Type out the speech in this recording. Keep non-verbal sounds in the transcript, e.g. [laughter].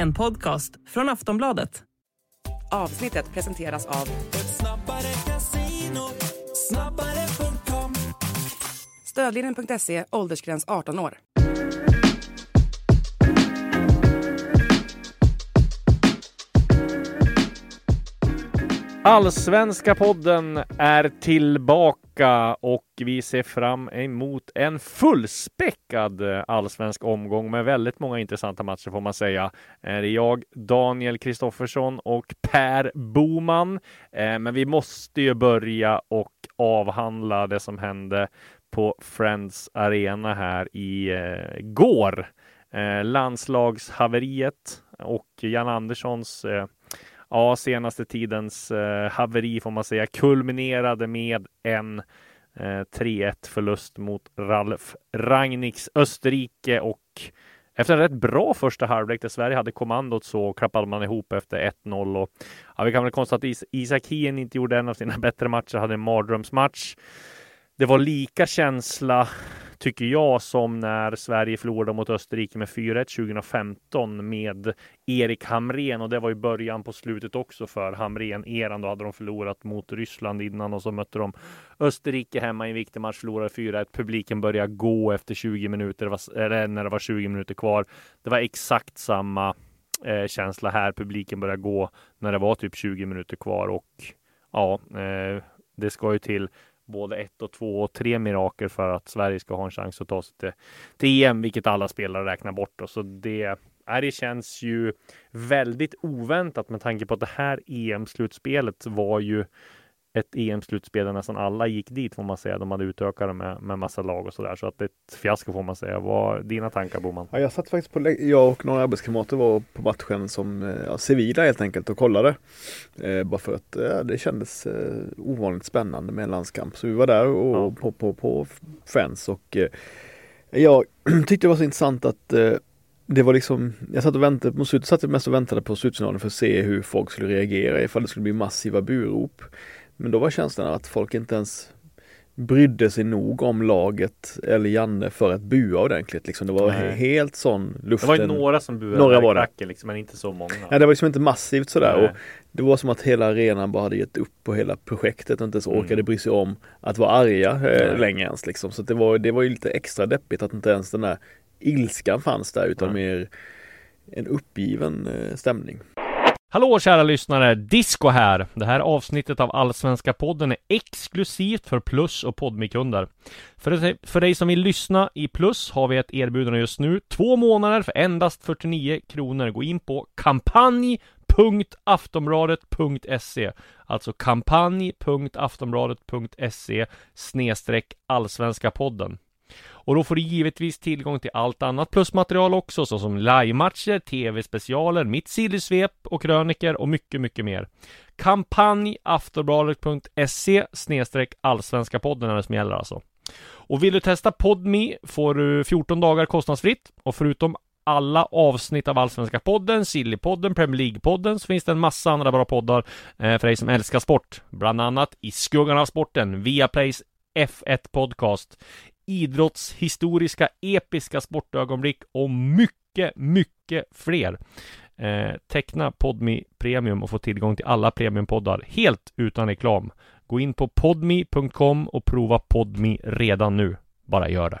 En podcast från Aftonbladet. Avsnittet presenteras av Stödlinjen.se, åldersgräns 18 år. Allsvenska podden är tillbaka och vi ser fram emot en fullspäckad allsvensk omgång med väldigt många intressanta matcher får man säga. Det är jag, Daniel Kristoffersson och Per Boman. Eh, men vi måste ju börja och avhandla det som hände på Friends Arena här i eh, går. Eh, landslagshaveriet och Jan Anderssons ja, senaste tidens eh, haveri får man säga kulminerade med en eh, 3-1 förlust mot Ralf Rangnicks Österrike och efter en rätt bra första halvlek där Sverige hade kommandot så klappade man ihop efter 1-0 och ja, vi kan väl konstatera att Isak Hien inte gjorde en av sina bättre matcher, hade en mardrömsmatch. Det var lika känsla tycker jag, som när Sverige förlorade mot Österrike med 4-1 2015 med Erik Hamrén och det var ju början på slutet också för Hamrén-eran. Då hade de förlorat mot Ryssland innan och så mötte de Österrike hemma i en viktig match, förlorade 4-1. Publiken började gå efter 20 minuter, var, eller när det var 20 minuter kvar. Det var exakt samma eh, känsla här. Publiken började gå när det var typ 20 minuter kvar och ja, eh, det ska ju till både ett och två och tre mirakel för att Sverige ska ha en chans att ta sig till, till EM, vilket alla spelare räknar bort. Då. så det, det känns ju väldigt oväntat med tanke på att det här EM-slutspelet var ju ett EM-slutspel där nästan alla gick dit får man säga. De hade utökat med, med massa lag och sådär. Så att det är ett fiasko får man säga. Vad dina tankar Boman? Ja, jag satt faktiskt på, jag och några arbetskamrater var på matchen som eh, ja, civila helt enkelt och kollade. Eh, bara för att ja, det kändes eh, ovanligt spännande med en landskamp. Så vi var där och ja. på, på, på Friends och eh, jag [clears throat] tyckte det var så intressant att eh, det var liksom, jag satt och väntade, mot slutet satt mest och väntade på slutsignalen för att se hur folk skulle reagera ifall det skulle bli massiva burop. Men då var känslan att folk inte ens brydde sig nog om laget eller Janne för att bua ordentligt. Liksom. Det var Nej. helt sån luften. Det var ju några som buade några var det. liksom, men inte så många. Nej, det var liksom inte massivt sådär. Och det var som att hela arenan bara hade gett upp på hela projektet och inte ens mm. orkade bry sig om att vara arga eh, länge ens. Liksom. Så det, var, det var ju lite extra deppigt att inte ens den där ilskan fanns där utan mm. mer en uppgiven eh, stämning. Hallå kära lyssnare! Disco här! Det här avsnittet av Allsvenska podden är exklusivt för Plus och Podmikunder. För, för dig som vill lyssna i Plus har vi ett erbjudande just nu. Två månader för endast 49 kronor. Gå in på kampanj.aftonbladet.se Alltså kampanj.aftonbladet.se snedstreck Allsvenska podden. Och då får du givetvis tillgång till allt annat plusmaterial också, såsom livematcher, tv-specialer, mitt sillysvep och kröniker och mycket, mycket mer. Kampanj aftonbladet.se snedstreck allsvenska podden är det som gäller alltså. Och vill du testa PodMe får du 14 dagar kostnadsfritt och förutom alla avsnitt av Allsvenska podden, Sillypodden, Premier League-podden så finns det en massa andra bra poddar eh, för dig som älskar sport. Bland annat I skuggan av sporten, Viaplays F1 Podcast, idrottshistoriska episka sportögonblick och mycket, mycket fler. Eh, teckna Podmi Premium och få tillgång till alla premiumpoddar helt utan reklam. Gå in på podmi.com och prova Podmi redan nu. Bara gör det.